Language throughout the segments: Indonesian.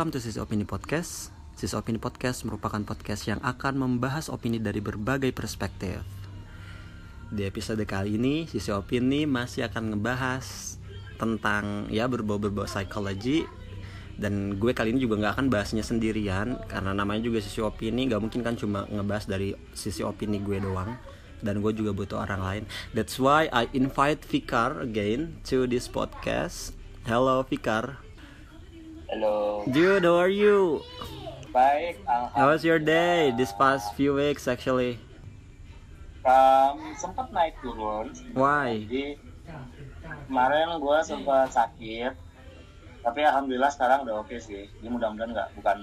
Welcome to Sisi Opini Podcast. Sisi Opini Podcast merupakan podcast yang akan membahas opini dari berbagai perspektif. Di episode kali ini, Sisi Opini masih akan ngebahas tentang ya berbau-berbau psikologi. Dan gue kali ini juga nggak akan bahasnya sendirian karena namanya juga sisi opini. Nggak mungkin kan cuma ngebahas dari sisi opini gue doang. Dan gue juga butuh orang lain. That's why I invite Fikar again to this podcast. Hello Fikar Halo. dude how are you Baik. how was your day this past few weeks actually Um, sempat naik turun. why Jadi kemarin gue sempat sakit. Tapi alhamdulillah sekarang udah oke sih. Jadi mudah-mudahan nggak bukan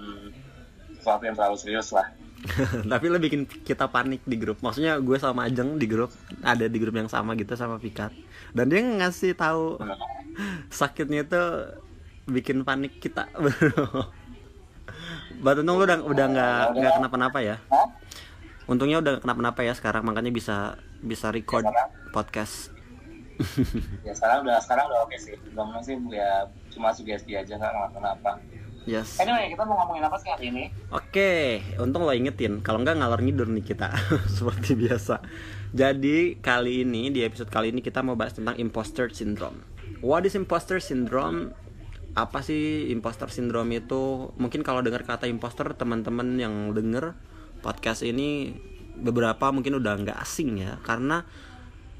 sesuatu yang terlalu serius lah. tapi lo bikin kita panik di grup maksudnya gue sama Ajeng di grup ada di grup yang sama gitu sama Fikar dan dia ngasih tahu sakitnya itu bikin panik kita But untung lu udah udah nggak nggak kenapa-napa ya Hah? untungnya udah kenapa-napa ya sekarang makanya bisa bisa record podcast Ya sekarang udah sekarang udah oke sih. Mudah-mudahan sih ya cuma sugesti aja nggak kenapa-napa. yes Anyway, kita mau ngomongin apa sih hari ini? Oke, untung lo ingetin. Kalau nggak ngalor ngidur nih kita, seperti biasa. Jadi kali ini di episode kali ini kita mau bahas tentang imposter syndrome. What is imposter syndrome? Apa sih imposter syndrome itu? Mungkin kalau dengar kata imposter, teman-teman yang denger podcast ini beberapa mungkin udah nggak asing ya, karena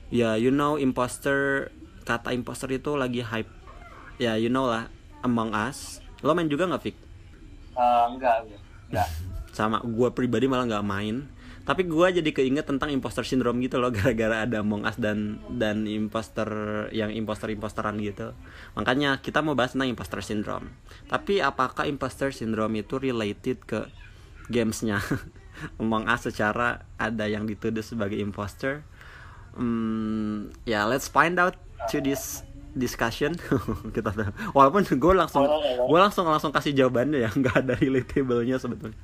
ya you know imposter kata imposter itu lagi hype. Ya you know lah, Among Us. Lo main juga nggak, Fik? Eh, enggak, enggak. sama gue pribadi malah nggak main tapi gue jadi keinget tentang imposter syndrome gitu loh gara-gara ada Among Us dan dan imposter yang imposter imposteran gitu. Makanya kita mau bahas tentang imposter syndrome. Tapi apakah imposter syndrome itu related ke gamesnya? Among Us secara ada yang dituduh sebagai imposter. Hmm, ya let's find out to this discussion. Kita walaupun gue langsung gue langsung langsung kasih jawabannya ya. Nggak ada relatable-nya sebetulnya.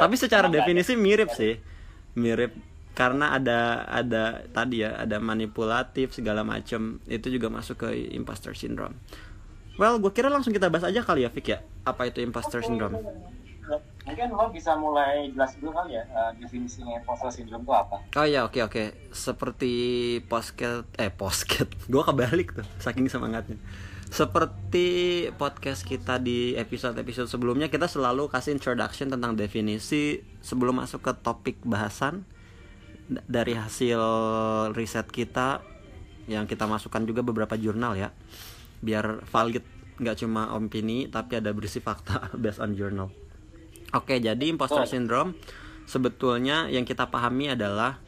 Tapi secara definisi mirip sih mirip. Karena ada ada tadi ya ada manipulatif segala macam itu juga masuk ke imposter syndrome. Well gue kira langsung kita bahas aja kali ya Fik ya? Apa itu imposter syndrome? Mungkin lo bisa mulai jelas dulu kali ya eh, definisinya imposter syndrome itu apa? Oh ya oke oke. Seperti posket eh posket gue kebalik tuh saking semangatnya seperti podcast kita di episode-episode sebelumnya kita selalu kasih introduction tentang definisi sebelum masuk ke topik bahasan dari hasil riset kita yang kita masukkan juga beberapa jurnal ya biar valid nggak cuma opini tapi ada berisi fakta based on journal Oke, jadi imposter Oh. syndrome sebetulnya yang kita pahami adalah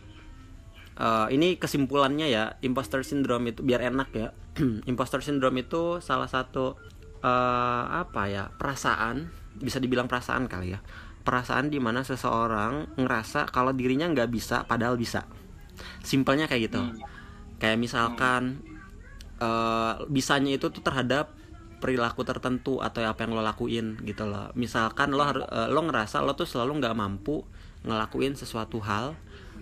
eh, ini kesimpulannya ya, imposter syndrome itu biar enak ya. imposter syndrome itu salah satu eh, apa ya perasaan, bisa dibilang perasaan kali ya, perasaan di mana seseorang ngerasa kalau dirinya nggak bisa, padahal bisa. Simpelnya kayak gitu. Hmm. Kayak misalkan eh, bisanya itu tuh terhadap perilaku tertentu atau apa yang lo lakuin gitu loh misalkan lo eh, lo ngerasa lo tuh selalu nggak mampu ngelakuin sesuatu hal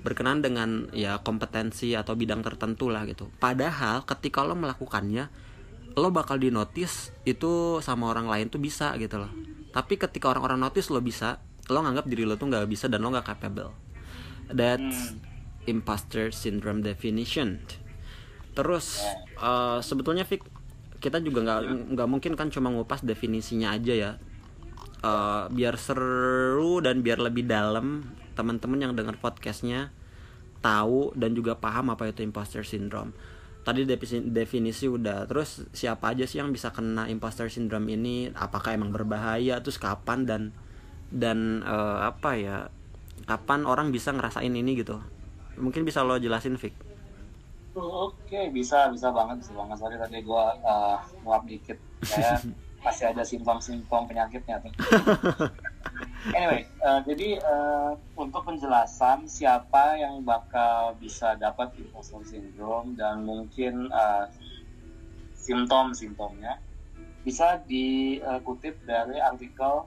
berkenan dengan ya kompetensi atau bidang tertentu lah gitu. Padahal ketika lo melakukannya lo bakal di notice itu sama orang lain tuh bisa gitu loh. Tapi ketika orang-orang notice lo bisa lo nganggap diri lo tuh nggak bisa dan lo nggak capable. That's imposter syndrome definition. Terus eh, sebetulnya Fik kita juga nggak nggak mungkin kan cuma ngupas definisinya aja ya. Eh, biar seru dan biar lebih dalam teman-teman yang dengar podcastnya tahu dan juga paham apa itu imposter syndrome. Tadi definisi, udah. Terus siapa aja sih yang bisa kena imposter syndrome ini? Apakah emang berbahaya? Terus kapan dan dan eh, apa ya? Kapan orang bisa ngerasain ini gitu? Mungkin bisa lo jelasin Fik. Oke, bisa, bisa banget, bisa banget. Sorry tadi gua uh, nguap dikit. Kayak masih ada simptom-simptom penyakitnya tuh. anyway, eh, jadi eh, untuk penjelasan siapa yang bakal bisa dapat imposter syndrome dan mungkin eh, simptom-simptomnya bisa dikutip dari artikel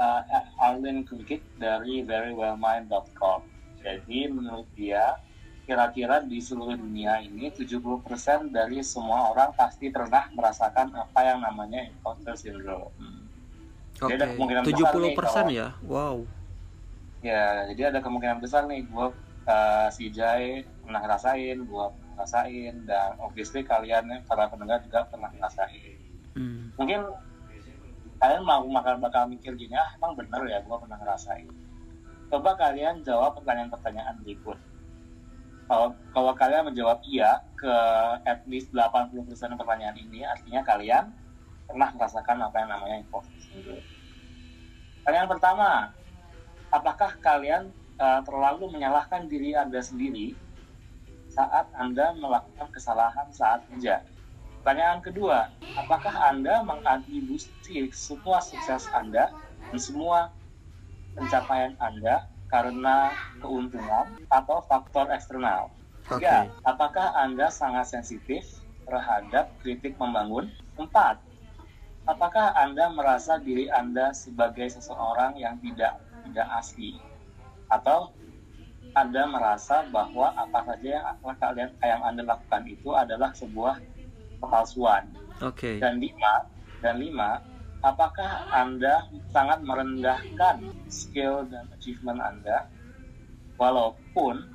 uh, Arlene Kukic dari verywellmind.com. Jadi menurut dia kira-kira di seluruh dunia ini 70% dari semua orang pasti pernah merasakan apa yang namanya imposter syndrome. Oke. Jadi ada kemungkinan besar 70% nih kalau- ya. Wow. Ya, jadi ada kemungkinan besar nih gue uh, si Jai pernah ngerasain, gue ngerasain, dan obviously kalian eh, para pendengar juga pernah ngerasain. Hmm. Mungkin kalian mau makan bakal mikir gini, ah emang bener ya gue pernah ngerasain. Coba kalian jawab pertanyaan-pertanyaan berikut. Kalau kalau kalian menjawab iya ke at least 80% pertanyaan ini, artinya kalian pernah merasakan apa yang namanya syndrome. Pertanyaan pertama, apakah kalian uh, terlalu menyalahkan diri Anda sendiri saat Anda melakukan kesalahan saat kerja? Pertanyaan kedua, apakah Anda mengatribusi semua sukses Anda dan semua pencapaian Anda karena keuntungan atau faktor eksternal? Tiga, apakah Anda sangat sensitif terhadap kritik membangun? Empat, apakah Anda merasa diri Anda sebagai seseorang yang tidak tidak asli? Atau Anda merasa bahwa apa saja yang kalian yang Anda lakukan itu adalah sebuah kepalsuan? Oke. Dan lima, dan lima, apakah Anda sangat merendahkan skill dan achievement Anda, walaupun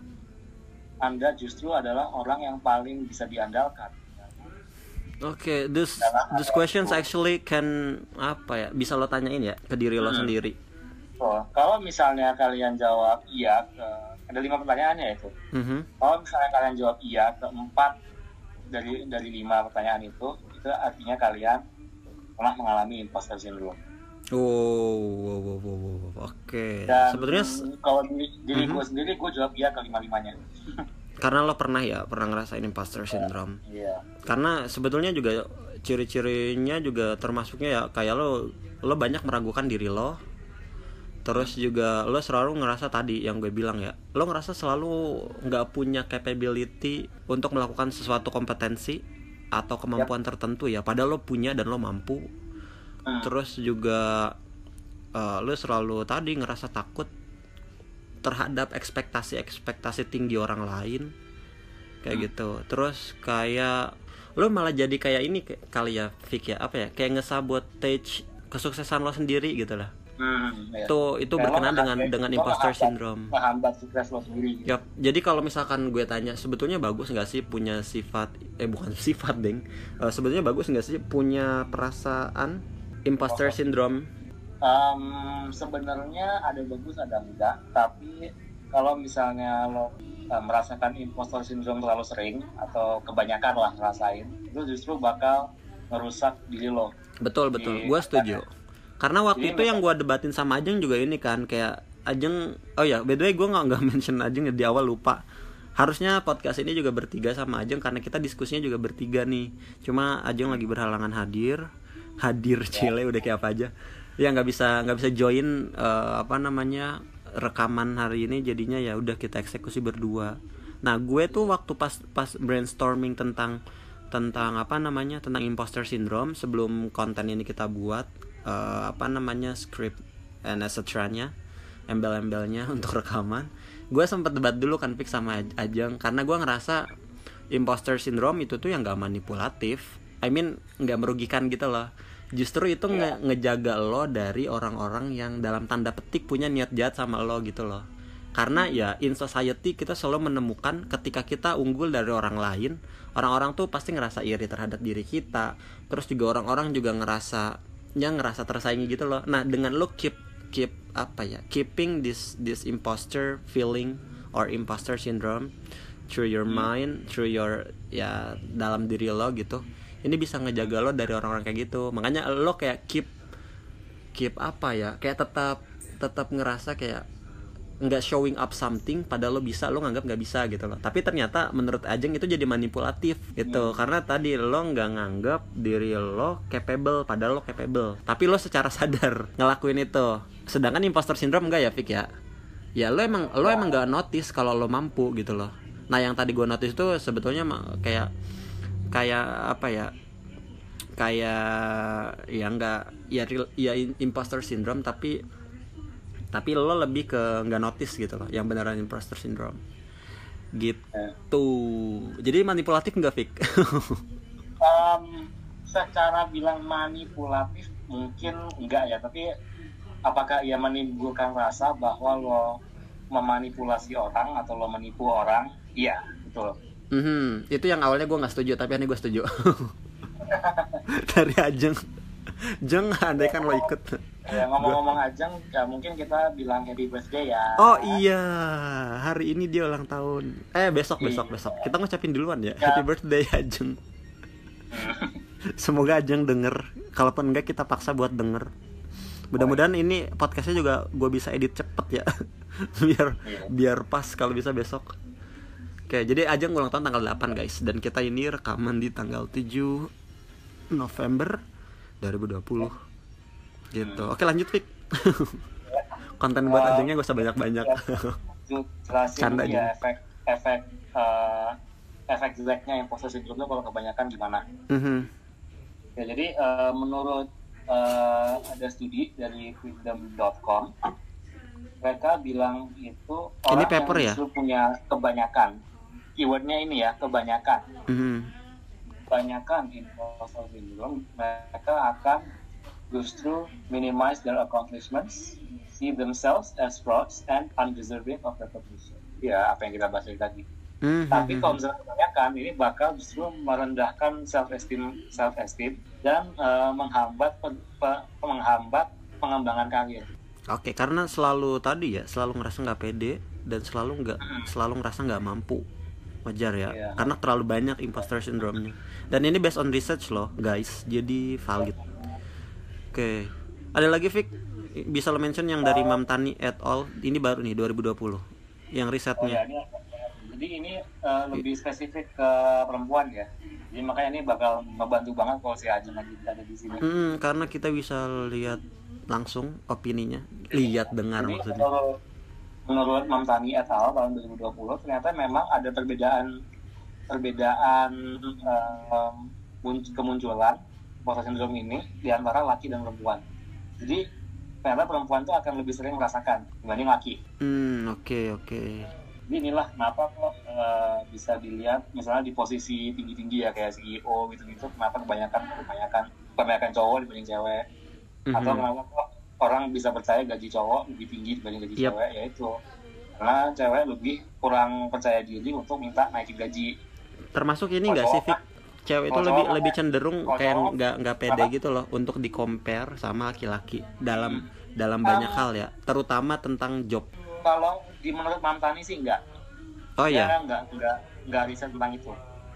Anda justru adalah orang yang paling bisa diandalkan? Oke, this this questions actually can apa ya? Bisa lo tanyain ya ke diri lo Hmm. sendiri. So, kalau misalnya kalian jawab iya ke ada lima pertanyaannya itu. Mhm. Kalau misalnya kalian jawab iya ke empat dari dari lima pertanyaan itu, itu artinya kalian pernah mengalami imposter syndrome. Oh, wow, wow, wow, wow. oke. Dan Sebetulnya kalau di diri Mhm. gue sendiri, gue jawab iya ke lima limanya. karena lo pernah ya pernah ngerasain imposter syndrome. Iya. Karena sebetulnya juga ciri-cirinya juga termasuknya ya kayak lo lo banyak meragukan diri lo. Terus juga lo selalu ngerasa tadi yang gue bilang ya, lo ngerasa selalu nggak punya capability untuk melakukan sesuatu kompetensi atau kemampuan tertentu ya. Padahal lo punya dan lo mampu. Hmm. Terus juga eh, lo selalu tadi ngerasa takut terhadap ekspektasi-ekspektasi tinggi orang lain kayak Hmm. gitu. Terus kayak lo malah jadi kayak ini kali ya, Vic ya, apa ya? Kayak ngesabotage kesuksesan lo sendiri gitu lah. Hmm. Tuh itu Kayak lo berkenaan dengan ngehambat- dengan imposter syndrome. Ngehambat sukses lo sendiri. gitu. Yap, jadi kalau misalkan gue tanya sebetulnya bagus nggak sih punya sifat eh bukan sifat deng, Eh, sebetulnya bagus nggak sih punya perasaan imposter syndrome? Em, sebenarnya ada bagus ada enggak tapi kalau misalnya lo eh, merasakan impostor syndrome terlalu sering atau kebanyakan lah ngerasain itu justru bakal merusak diri lo Betul betul, gue setuju. Karena waktu Jadi itu yang gue debatin sama Ajeng juga ini kan kayak Ajeng, oh ya by the way gue nggak nggak mention Ajeng di awal lupa. Harusnya podcast ini juga bertiga sama Ajeng karena kita diskusinya juga bertiga nih. Cuma Ajeng lagi berhalangan hadir, hadir cile udah kayak apa aja. Ya nggak bisa nggak bisa join eh, apa namanya rekaman hari ini. Jadinya ya udah kita eksekusi berdua. Nah gue tuh waktu pas pas brainstorming tentang tentang apa namanya tentang imposter syndrome sebelum konten ini kita buat eh, apa namanya script and etc-nya embel-embelnya untuk rekaman gue sempat debat dulu kan Pik sama Aj- Ajeng. Karena gue ngerasa imposter syndrome itu tuh yang gak manipulatif. I mean nggak merugikan gitu loh justru itu nge- ngejaga lo dari orang-orang yang dalam tanda petik punya niat jahat sama lo gitu loh. Karena ya in society kita selalu menemukan ketika kita unggul dari orang lain orang-orang tuh pasti ngerasa iri terhadap diri kita. Terus juga orang-orang juga ngerasa yang ngerasa tersaingi gitu loh. Nah dengan lo keep keep apa ya keeping this this imposter feeling or imposter syndrome through your mind through your ya dalam diri lo gitu ini bisa ngejaga lo dari orang-orang kayak gitu. Makanya lo kayak keep keep apa ya? Kayak tetap tetap ngerasa kayak nggak showing up something padahal lo bisa lo nganggap nggak bisa gitu loh. Tapi ternyata menurut Ajeng itu jadi manipulatif gitu. Karena tadi lo nggak nganggap diri lo capable padahal lo capable. Tapi lo secara sadar ngelakuin itu. Sedangkan imposter syndrome enggak ya Fik ya? Ya lo emang lo emang nggak notice kalau lo mampu gitu loh. Nah yang tadi gue notice itu sebetulnya kayak kayak apa ya kayak ya nggak ya real- ya imposter syndrome tapi tapi lo lebih ke nggak notice gitu loh yang beneran imposter syndrome. Gitu. Jadi manipulatif nggak Fik? Em, secara bilang manipulatif mungkin enggak ya tapi apakah ia menimbulkan rasa bahwa lo memanipulasi orang atau lo menipu orang? Iya betul Mhm, itu yang awalnya gue nggak setuju tapi ini gue setuju dari Ajeng Jeng andai kan lo ikut ya ngomong-ngomong ajeng ya mungkin kita bilang happy birthday ya Oh iya, hari ini dia ulang tahun. Eh besok besok Iya. besok. Kita ngucapin duluan ya. Ya. Happy birthday Ajeng. Semoga Ajeng denger. Kalaupun enggak kita paksa buat denger. Mudah-mudahan ini podcastnya juga gue bisa edit cepet ya. biar Iya. biar pas kalau bisa besok. Oke, jadi Ajeng ulang tahun tanggal 8 guys dan kita ini rekaman di tanggal 7 November 2020. Gitu. Oke, lanjut Fik. Konten buat Uh, Ajengnya gak usah banyak-banyak. jelasin Canda ya aja. efek efek eh, efek jeleknya imposter syndrome itu kalau kebanyakan gimana Mhm. ya jadi eh, menurut eh, ada studi dari freedom.com mereka bilang itu Ini orang paper yang ya? punya kebanyakan keywordnya ini ya kebanyakan Mhm. kebanyakan imposter syndrome mereka akan justru minimize their accomplishments see themselves as frauds and undeserving of recognition ya apa yang kita bahas dari tadi Mhm. tapi kalau misalnya kebanyakan ini bakal justru merendahkan self esteem self esteem dan eh, menghambat pe- pe- menghambat pengembangan karir Oke, karena selalu tadi ya, selalu ngerasa nggak pede dan selalu nggak selalu ngerasa nggak mampu. Wajar ya, Iya. karena terlalu banyak imposter syndrome-nya. Dan ini based on research loh, guys. Jadi valid. Oke. Ada lagi Vic? Bisa lo mention yang dari Mam Tani et al. Ini baru nih 2020. Yang oh risetnya. ya ini jadi ini eh, lebih spesifik ke perempuan ya jadi makanya ini bakal membantu banget kalau si Ajeng lagi ada di sini Hmm, karena kita bisa lihat langsung opininya, lihat dengar Jadi maksudnya. Menurut Mam Tani et al. tahun 2020 ternyata memang ada perbedaan perbedaan mun- kemunculan post syndrome ini di antara laki dan perempuan. Jadi ternyata perempuan itu akan lebih sering merasakan dibanding laki. Hmm, oke oke. Jadi inilah kenapa kok eh, bisa dilihat misalnya di posisi tinggi-tinggi ya kayak CEO gitu-gitu kenapa kebanyakan kebanyakan kebanyakan cowok dibanding cewek atau Mhm. kenapa kok orang bisa percaya gaji cowok lebih tinggi dibanding gaji Yep. cewek ya itu karena cewek lebih kurang percaya diri untuk minta naikin gaji. Termasuk ini Kalau nggak sih cowok Vic cewek itu lebih cowok lebih kan- cenderung kayak nggak nggak pede apa? gitu loh untuk di compare sama laki-laki dalam dalam Um, banyak hal ya terutama tentang job. Kalau di menurut Mamtani sih enggak oh Dia ya enggak enggak enggak riset tentang itu.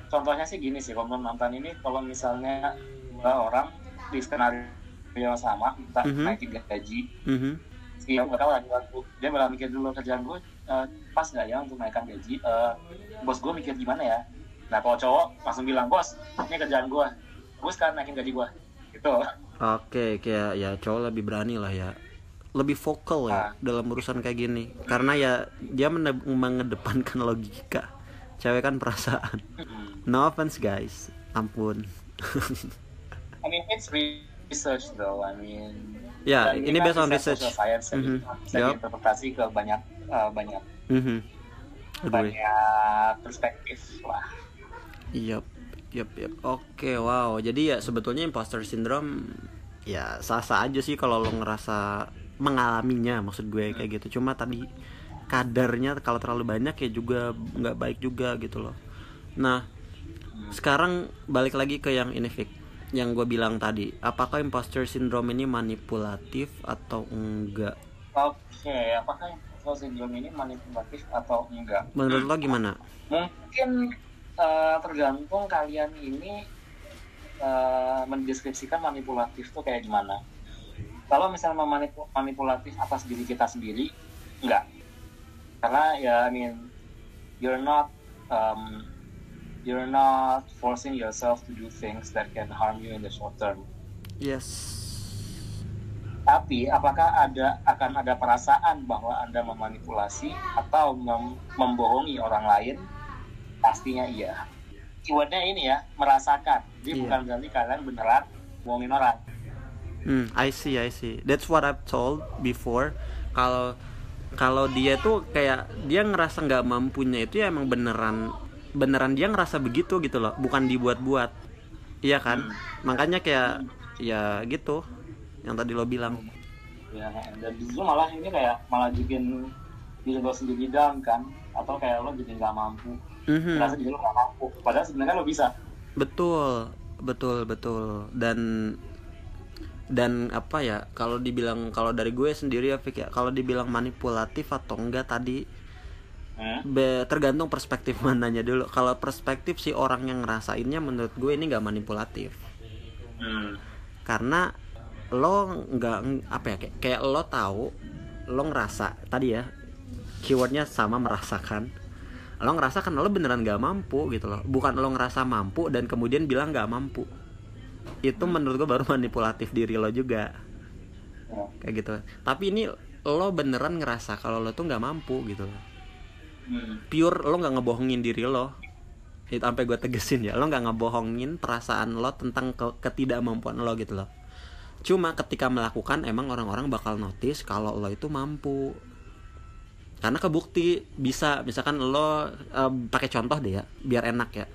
Contohnya sih gini sih kalau Mamtani ini kalau misalnya dua orang di skenario yang sama minta Mhm. naikin gaji. Mhm. si yang nggak tahu lagi waktu dia malah mikir dulu kerjaan gue eh, pas nggak ya untuk naikkan gaji Eh, bos gue mikir gimana ya? Nah kalau cowok langsung bilang bos ini kerjaan gue gue sekarang naikin gaji gue gitu. Oke kayak ya cowok lebih berani lah ya. Lebih vokal ya Ah. dalam urusan kayak gini. Karena ya dia mengedepankan logika. Cewek kan perasaan. No offense guys. Ampun. I mean it's research though I mean Ya, dan ini based on research. science jadi Mhm. bisa Yup. diinterpretasi ke banyak eh, banyak Mhm. Agree. banyak perspektif lah Yap, yap, yap. Oke, wow. Jadi ya sebetulnya imposter syndrome ya sah-sah aja sih kalau lo ngerasa mengalaminya maksud gue kayak gitu. Cuma tadi kadarnya kalau terlalu banyak ya juga nggak baik juga gitu loh. Nah, sekarang balik lagi ke yang ini Vic, yang gue bilang tadi. Apakah imposter syndrome ini manipulatif atau enggak? oke apakah imposter syndrome ini manipulatif atau enggak Menurut lo gimana? mungkin eh, tergantung kalian ini eh, mendeskripsikan manipulatif tuh kayak gimana. Kalau misalnya memanipu- manipulatif atas diri kita sendiri, enggak. Karena ya, I mean, you're not um, you're not forcing yourself to do things that can harm you in the short term. Yes. Tapi apakah ada akan ada perasaan bahwa Anda memanipulasi atau mem- membohongi orang lain? Pastinya iya. Keywordnya ini ya, merasakan. Jadi Iya. bukan berarti kalian beneran bohongin orang. Hmm, I see, I see. That's what I've told before. Kalau kalau dia tuh kayak dia ngerasa nggak mampunya itu ya emang beneran beneran dia ngerasa begitu gitu loh, bukan dibuat-buat. iya kan Hmm. makanya kayak ya gitu yang tadi lo bilang ya dan justru malah ini kayak malah bikin diri lo sendiri down kan atau kayak lo jadi nggak mampu Mhm. merasa diri lo nggak mampu padahal sebenarnya lo bisa betul betul betul dan dan apa ya kalau dibilang kalau dari gue sendiri ya Fik ya kalau dibilang manipulatif atau enggak tadi? Be- tergantung perspektif mananya dulu. Kalau perspektif si orang yang ngerasainnya menurut gue ini nggak manipulatif. Hmm. karena lo nggak apa ya kayak, kayak lo tahu lo ngerasa tadi ya keywordnya sama merasakan. Lo ngerasa kan lo beneran nggak mampu gitu loh. Bukan lo ngerasa mampu dan kemudian bilang nggak mampu. Itu menurut gue baru manipulatif diri lo juga. Ya. kayak gitu. Tapi ini lo beneran ngerasa kalau lo tuh nggak mampu gitu loh Hmm. pure lo nggak ngebohongin diri lo. Itu sampai gue tegesin ya lo nggak ngebohongin perasaan lo tentang ke- ketidakmampuan lo gitu loh. Cuma ketika melakukan emang orang-orang bakal notice kalau lo itu mampu. Karena kebukti bisa misalkan lo pakai contoh deh ya biar enak ya.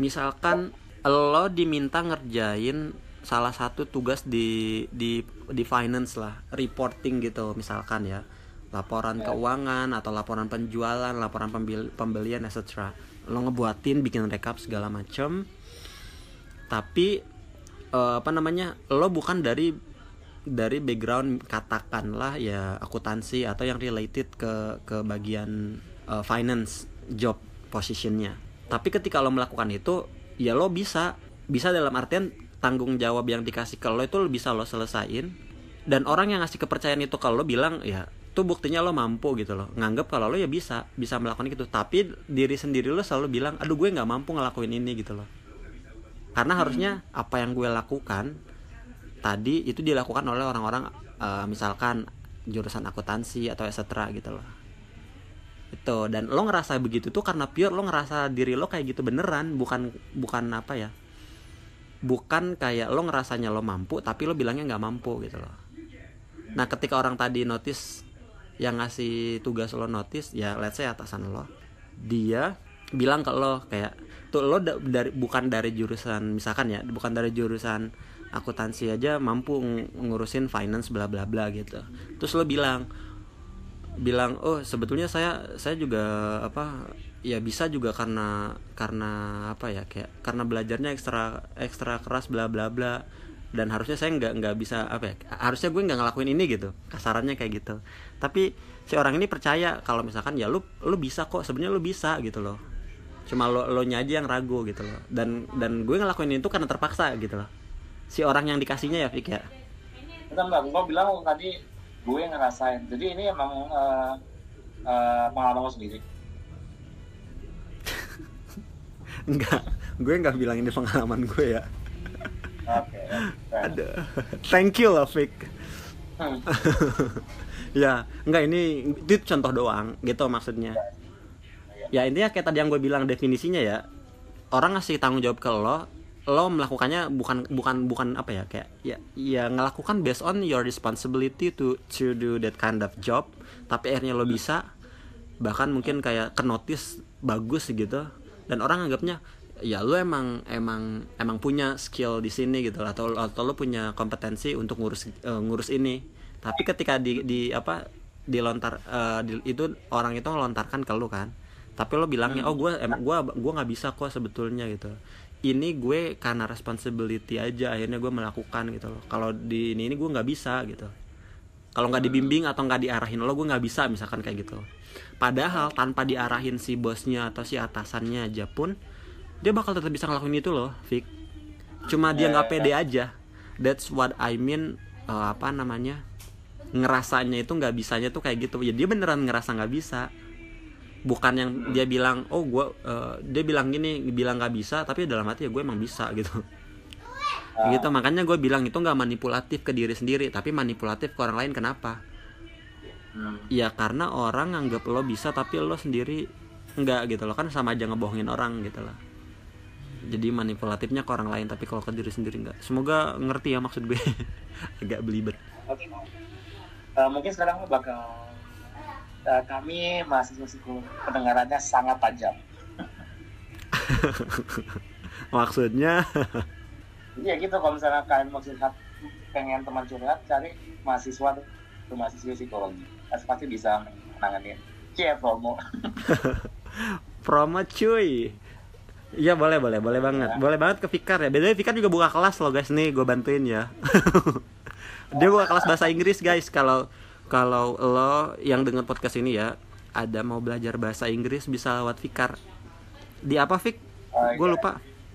Misalkan lo diminta ngerjain salah satu tugas di di di finance lah reporting gitu misalkan ya laporan keuangan atau laporan penjualan laporan pembelian etc lo ngebuatin bikin rekap segala macem. Tapi eh, apa namanya lo bukan dari dari background katakanlah ya akuntansi atau yang related ke ke bagian eh, finance job positionnya. Tapi ketika lo melakukan itu ya lo bisa. Bisa dalam artian tanggung jawab yang dikasih ke lo itu lo bisa lo selesain. Dan orang yang ngasih kepercayaan itu kalau lo bilang ya itu buktinya lo mampu gitu loh. Nganggap kalau lo ya bisa bisa melakukan itu tapi diri sendiri lo selalu bilang aduh gue nggak mampu ngelakuin ini gitu loh. Karena harusnya apa yang gue lakukan tadi itu dilakukan oleh orang-orang eh, misalkan jurusan akuntansi atau etc gitu loh. Itu. Dan lo ngerasa begitu tuh karena pure lo ngerasa diri lo kayak gitu beneran. Bukan bukan apa ya. Bukan kayak lo ngerasanya lo mampu tapi lo bilangnya nggak mampu gitu loh. Nah ketika orang tadi notice yang ngasih tugas lo notice ya let's say atasan lo dia bilang ke lo kayak tuh lo da- dari bukan dari jurusan misalkan ya bukan dari jurusan akuntansi aja mampu ng- ngurusin finance bla bla bla gitu. Terus lo bilang bilang oh sebetulnya saya saya juga apa ya bisa juga karena karena apa ya kayak karena belajarnya ekstra ekstra keras bla bla bla dan harusnya saya nggak nggak bisa apa ya harusnya gue nggak ngelakuin ini gitu kasarannya kayak gitu tapi si orang ini percaya kalau misalkan ya lu lu bisa kok sebenarnya lu bisa gitu loh cuma lo lo nya aja yang ragu gitu loh dan dan gue ngelakuin itu karena terpaksa gitu loh si orang yang dikasihnya ya Fik ya Bentar, bentar. Gua bilang tadi gue yang ngerasain. Jadi ini emang eh, eh, pengalaman lo sendiri. enggak gue nggak bilang ini pengalaman gue ya Oke. ada thank you lah Fik Hmm. ya enggak ini itu contoh doang gitu maksudnya ya intinya kayak tadi yang gue bilang definisinya ya orang ngasih tanggung jawab ke lo lo melakukannya bukan bukan bukan apa ya kayak ya ya ngelakukan based on your responsibility to to do that kind of job tapi akhirnya lo bisa bahkan mungkin kayak ke notice bagus gitu dan orang anggapnya ya lo emang emang emang punya skill di sini gitu atau atau lo punya kompetensi untuk ngurus eh, ngurus ini. Tapi ketika di di apa dilontar eh, di- itu orang itu ngelontarkan ke lo kan. Tapi lo bilangnya oh gue emang gue gue nggak bisa kok sebetulnya gitu. Ini gue karena responsibility aja akhirnya gue melakukan gitu loh. Kalau di ini ini gue nggak bisa gitu. Kalau nggak dibimbing atau nggak diarahin lo gue nggak bisa misalkan kayak gitu. Padahal tanpa diarahin si bosnya atau si atasannya aja pun dia bakal tetap bisa ngelakuin itu loh Vic. Cuma dia nggak pede aja. That's what I mean eh, apa namanya ngerasanya itu nggak bisanya tuh kayak gitu. Ya dia beneran ngerasa nggak bisa. Bukan yang dia bilang oh gue dia bilang gini bilang nggak bisa tapi dalam hati ya gue emang bisa gitu. Gitu makanya gue bilang itu nggak manipulatif ke diri sendiri tapi manipulatif ke orang lain kenapa? Hmm. ya karena orang nganggap lo bisa tapi lo sendiri enggak gitu loh. Kan sama aja ngebohongin orang gitu loh jadi manipulatifnya ke orang lain tapi kalau ke diri sendiri enggak semoga ngerti ya maksud gue. Agak belibet. Oke. Eh, mungkin sekarang bakal eh, kami mahasiswa psikologi pendengarannya sangat tajam. maksudnya? Jadi ya gitu kalau misalnya kalian mau curhat pengen teman curhat cari mahasiswa tuh mahasiswa psikologi. Pasti bisa nanganin Cie promo. Promo cuy Iya boleh boleh boleh banget Ya. boleh banget ke Fikar ya. Bedanya Fikar juga buka kelas loh guys nih gue bantuin ya. Dia buka kelas bahasa Inggris guys. Kalau kalau lo yang dengar podcast ini ya ada mau belajar bahasa Inggris bisa lewat Fikar. Di apa Fik? Eh, Gue ya. lupa.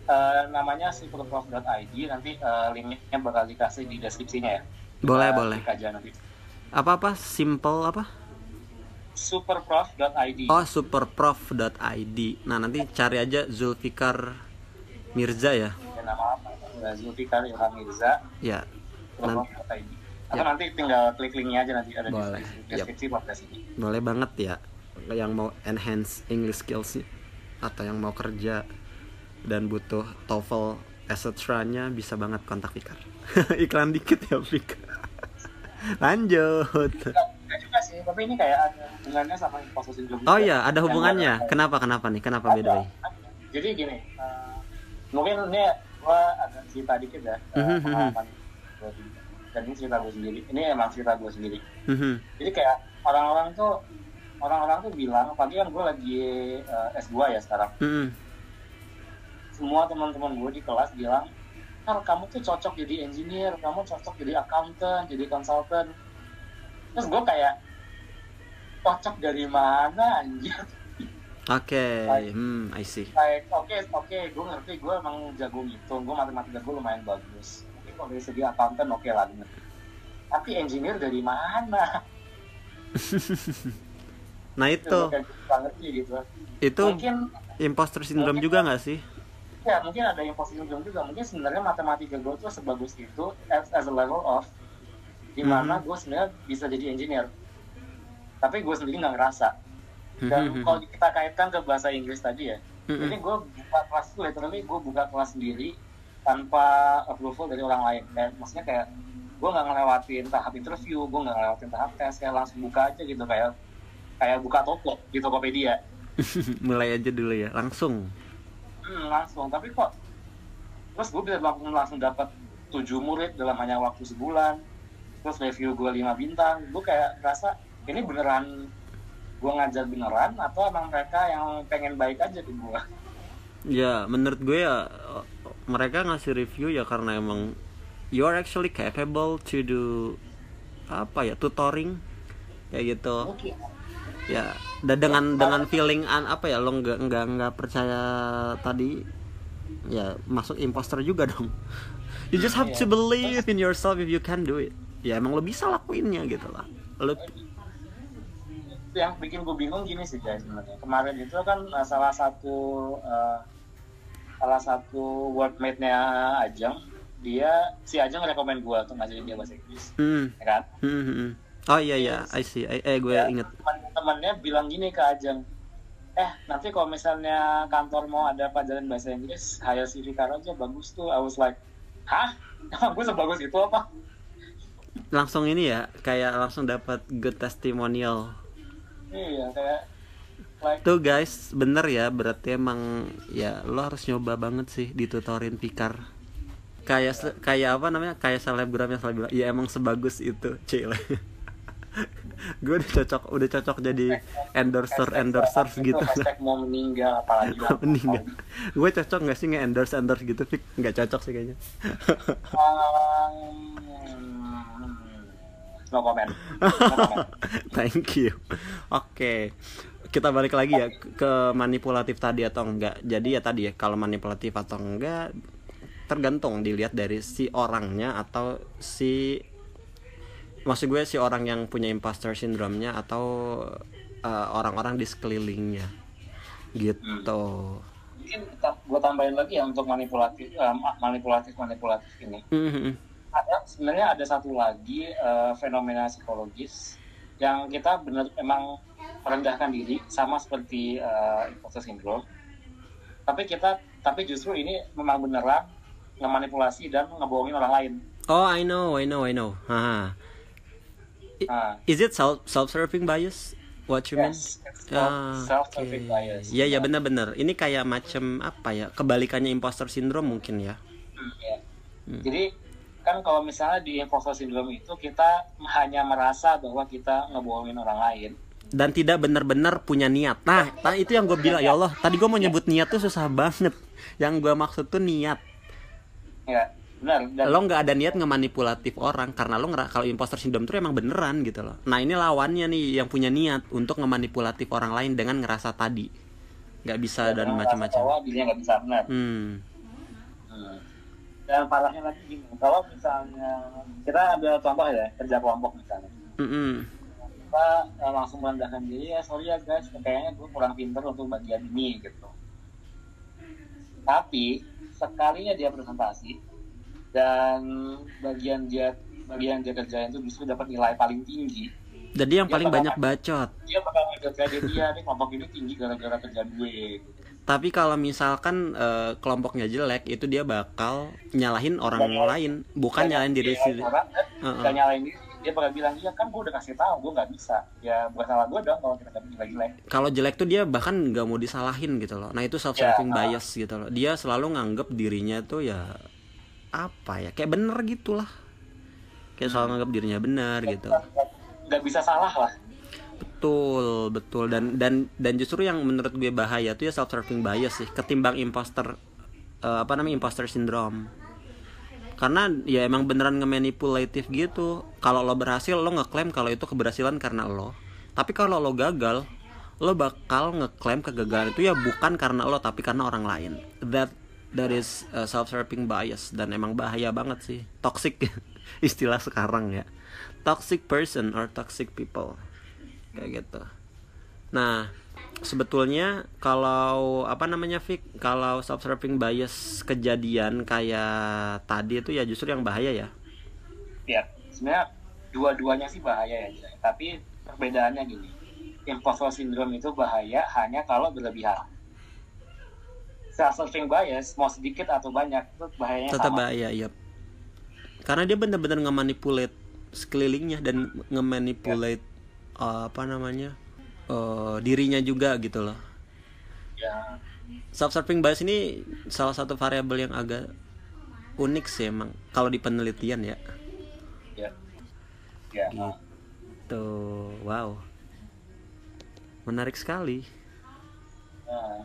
Eh, namanya superprof.id nanti eh, linknya bakal dikasih di deskripsinya ya Boleh Kita boleh. nanti Apa apa? Simple apa? superprof.id Oh superprof.id. Nah nanti cari aja Zulfikar Mirza ya. Ya, nama apa Zulfikar Ilham Mirza Ya. Nanti, atau Ya. nanti tinggal klik linknya aja nanti ada di Boleh. deskripsi, deskripsi podcast ini boleh banget ya yang mau enhance English skills atau yang mau kerja dan butuh TOEFL etc-nya bisa banget kontak Fikar. Iklan dikit ya Fik. Lanjut. Enggak, juga sih, tapi ini kayak ada hubungannya sama imposter syndrome. Oh iya, ada hubungannya. ada- Kenapa kenapa nih? Kenapa ada, beda? ada. Jadi gini, eh, mungkin ini gua agak cerita dikit ya, eh, Mhm, mhm. pengalaman gua di- dan ini cerita gue sendiri. Ini emang cerita gue sendiri. Mhm. Jadi kayak orang-orang tuh orang-orang tuh bilang, pagi kan gue lagi eh, S2 ya sekarang. Mhm. Semua teman-teman gue di kelas bilang, kamu tuh cocok jadi engineer, kamu cocok jadi accountant, jadi consultant. Terus gue kayak, cocok dari mana anjir? Oke, hmm, I see. Like, oke, oke, gue ngerti, gue emang jago ngitung, gue matematika gue lumayan bagus. Mungkin kalau dari segi accountant oke lah. bener. Tapi engineer dari mana? Nah Itu gitu. itu Mungkin imposter syndrome juga nggak sih? ya mungkin ada imposter syndrome juga mungkin sebenarnya matematika gue tuh sebagus itu as, as a level of di mana Mhm. gue sebenarnya bisa jadi engineer tapi gue sendiri nggak ngerasa dan Mhm. kalau kita kaitkan ke bahasa Inggris tadi ya Mhm. ini gue buka kelas tuh literally gue buka kelas sendiri tanpa approval dari orang lain kayak maksudnya kayak gue nggak ngelewatin tahap interview gue nggak ngelewatin tahap tes kayak langsung buka aja gitu kayak kayak buka toko di Tokopedia Mulai aja dulu ya, langsung. Hmm, langsung tapi kok terus gue bisa langsung langsung dapat tujuh murid dalam hanya waktu sebulan terus review gue lima bintang gue kayak rasa ini beneran gue ngajar beneran atau emang mereka yang pengen baik aja ke gue Ya, menurut gue ya mereka ngasih review ya karena emang you are actually capable to do apa ya tutoring kayak gitu. mungkin Ya, dan dengan dengan feeling an apa ya lo nggak nggak nggak percaya tadi ya masuk imposter juga dong. You just have to believe in yourself if you can do it. Ya emang lo bisa lakuinnya gitu lah. Lo yang bikin gue bingung gini sih guys sebenarnya. Kemarin itu kan uh, salah satu uh, salah satu workmate-nya Ajeng dia si Ajeng rekomend gue untuk ngajarin dia bahasa Inggris. Hmm, ya kan? Hmm, hmm, hmm. Oh iya iya, I see. I- eh gue Ya, inget. teman-temannya bilang gini ke Ajeng eh nanti kalau misalnya kantor mau ada pelajaran bahasa Inggris hire si Fikar aja bagus tuh. I was like hah? Gue sebagus itu apa Langsung ini ya, kayak langsung dapat good testimonial. iya kayak like Tuh guys, bener ya, berarti emang ya lo harus nyoba banget sih ditutorin Pikar. Kayak se- kayak apa namanya? Kayak selebgram yang selalu bilang, ya emang sebagus itu, cile. gue udah cocok, udah cocok jadi endorser endorser itu gitu. mau meninggal apalagi. Mending Gue cocok gak sih nge endorse endorse gitu, Fik? Nggak cocok sih kayaknya. Um, no comment. No comment. Thank you. Oke. Kita balik lagi ya ke manipulatif tadi atau enggak. Jadi ya tadi ya kalau manipulatif atau enggak tergantung dilihat dari si orangnya atau si maksud gue si orang yang punya imposter syndrome-nya atau uh, orang-orang di sekelilingnya. Gitu. Mungkin gue tambahin lagi ya untuk manipulatif, eh, manipulatif manipulatif ini. Mhm. Ada sebenarnya ada satu lagi eh, fenomena psikologis yang kita benar emang merendahkan diri sama seperti eh, imposter syndrome. Tapi kita tapi justru ini memang beneran ngemanipulasi dan ngebohongin orang lain. Oh, I know, I know, I know. Haha. Nah, Is it self self-serving bias? What you mean? yes, it's Ah, self serving oke. bias. Iya ya benar-benar. Ini kayak macam apa ya? Kebalikannya imposter syndrome mungkin ya. Hmm, ya. Hmm. Jadi kan kalau misalnya di imposter syndrome itu kita hanya merasa bahwa kita ngebohongin orang lain. dan tidak benar-benar punya niat. Nah, nah itu yang gue bilang ya Allah. Tadi gue mau nyebut niat tuh susah banget. Yang gue maksud tuh niat. Ya, benar. Dan Lo nggak ada niat ngemanipulatif orang karena lo ngera kalau imposter syndrome tuh emang beneran gitu loh. Nah ini lawannya nih yang punya niat untuk ngemanipulatif orang lain dengan ngerasa tadi nggak bisa dan merasa macam-macam. nggak bisa benar. Hmm. Hmm. Dan parahnya lagi gini, kalau misalnya kita ambil contoh ya kerja kelompok misalnya, Mm-mm. kita eh, langsung merendahkan diri ya sorry ya guys, kayaknya gue kurang pinter untuk bagian ini gitu. Tapi sekalinya dia presentasi dan bagian dia bagian dia kerjain itu justru dapat nilai paling tinggi, Jadi yang Dia paling banyak bacot. dia bakal ngegadein dia nih kelompok ini tinggi gara-gara kerjaan gue. Gitu. Tapi kalau misalkan eh, kelompoknya jelek, itu dia bakal nyalahin orang Nggak lain, bukan nyalahin diri sendiri. Orang, Heeh. Gak nyalain diri, dia bakal bilang, iya kan gue udah kasih tahu gue nggak bisa. Ya bukan salah gue dong kalau kita nilai jelek. Kalau jelek tuh dia bahkan nggak mau disalahin gitu loh. Nah itu self serving Ya. bias gitu loh. Dia selalu nganggep dirinya tuh ya apa ya kayak bener gitulah. Kayak selalu nganggep dirinya benar gitu. Nggak bisa salah lah. Betul, betul dan dan dan justru yang menurut gue bahaya tuh ya self serving bias sih ketimbang imposter eh, apa namanya imposter syndrome. Karena ya emang beneran nge-manipulatif gitu. Kalau lo berhasil lo ngeklaim kalau itu keberhasilan karena lo. Tapi kalau lo gagal, lo bakal ngeklaim kegagalan itu ya bukan karena lo tapi karena orang lain. That that is self serving bias dan emang bahaya banget sih. Toxic istilah sekarang ya. Toxic person or toxic people kayak gitu. Nah, sebetulnya kalau apa namanya Vic, kalau self serving bias kejadian kayak tadi itu ya justru yang bahaya ya. Ya, sebenarnya dua-duanya sih bahaya ya. Tapi perbedaannya gini. Imposter syndrome itu bahaya hanya kalau berlebihan. Self-serving bias, mau sedikit atau banyak, itu bahayanya Tetap sama. bahaya, iya. Karena dia benar-benar nge-manipulate sekelilingnya dan nge-manipulate uh, apa namanya? uh, dirinya juga gitu loh. Ya, Self serving bias ini salah satu variabel yang agak unik sih emang kalau di penelitian ya. ya. Ya, Gitu. Wow. Menarik sekali. Nah,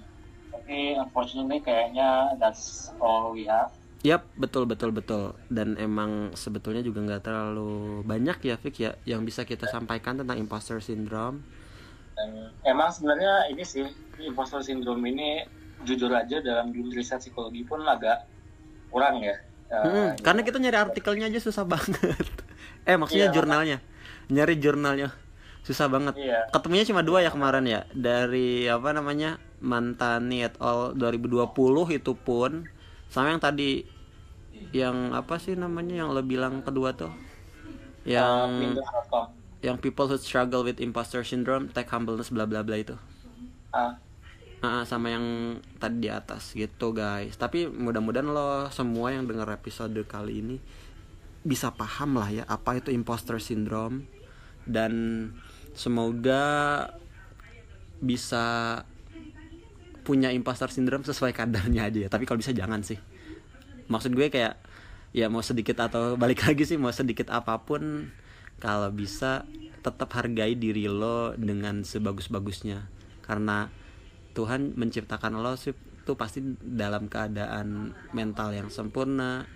tapi unfortunately kayaknya that's all we have. Yap, betul betul betul. Dan emang sebetulnya juga nggak terlalu banyak ya, Vic ya, yang bisa kita sampaikan tentang imposter syndrome. Emang sebenarnya ini sih imposter syndrome ini jujur aja dalam dunia riset psikologi pun agak kurang ya. Eh, Hmm, karena kita nyari artikelnya aja susah banget. eh, maksudnya Iya, jurnalnya. Nyari jurnalnya susah banget. Iya. Ketemunya cuma dua ya kemarin ya. Dari apa namanya? Mantani et al 2020 itu pun sama yang tadi yang apa sih namanya yang lo bilang kedua tuh? eh, Yang Pinterest.com. yang people who struggle with imposter syndrome, take humbleness bla bla bla itu. Ah, Ah, sama yang tadi di atas gitu guys. Tapi mudah-mudahan lo semua yang dengar episode kali ini bisa paham lah ya apa itu imposter syndrome dan semoga bisa punya imposter syndrome sesuai kadarnya aja ya. Tapi kalau bisa jangan sih. Maksud gue kayak ya mau sedikit atau balik lagi sih mau sedikit apa pun kalau bisa tetap hargai diri lo dengan sebagus-bagusnya. Karena Tuhan menciptakan lo sih tuh pasti dalam keadaan mental yang sempurna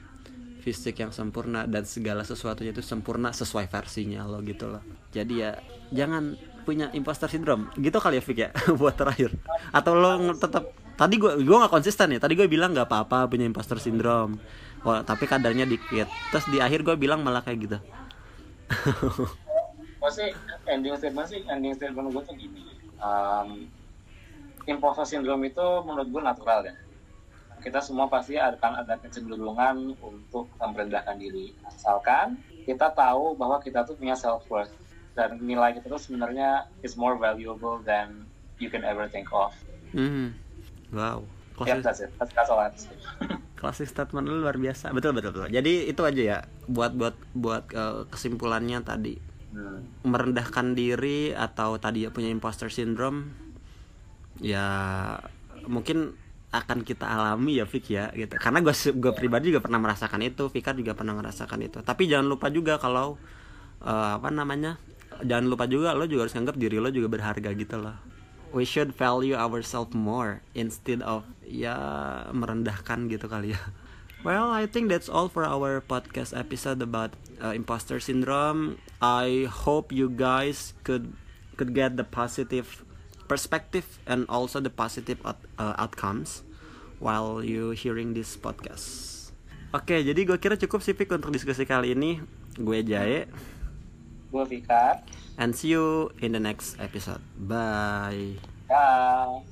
fisik yang sempurna dan segala sesuatunya itu sempurna sesuai versinya lo gitu loh. Jadi ya jangan punya imposter syndrome. Gitu kali ya Fik ya buat terakhir. Atau lo tetap tadi gue gue nggak konsisten ya tadi gue bilang nggak apa-apa punya imposter syndrome Wah, tapi kadarnya dikit terus di akhir gue bilang malah kayak gitu Maksudnya ending statement sih, ending statement gue tuh gini. Um, imposter syndrome itu menurut gue natural ya. Kita semua pasti akan ada kecenderungan untuk merendahkan diri. Asalkan kita tahu bahwa kita tuh punya self worth dan nilai kita tuh sebenarnya is more valuable than you can ever think of. hmm. Wow. Yep, klasik, klasik statement lu luar biasa. Betul betul betul. Jadi itu aja ya buat buat buat eh, kesimpulannya tadi. Hmm. merendahkan diri atau tadi ya punya imposter syndrome ya mungkin akan kita alami ya Fik ya gitu. Karena gue gue pribadi juga pernah merasakan itu Fikar juga pernah merasakan itu. Tapi jangan lupa juga kalau uh, apa namanya jangan lupa juga lo juga harus anggap diri lo juga berharga gitu loh we should value ourselves more instead of ya merendahkan gitu kali ya Well, I think that's all for our podcast episode about uh, imposter syndrome. I hope you guys could could get the positive perspective and also the positive out, uh, outcomes while you hearing this podcast. Oke, okay, jadi gue kira cukup sih untuk diskusi kali ini. Gue Jae. Gue Fikar and see you in the next episode. Bye. Bye.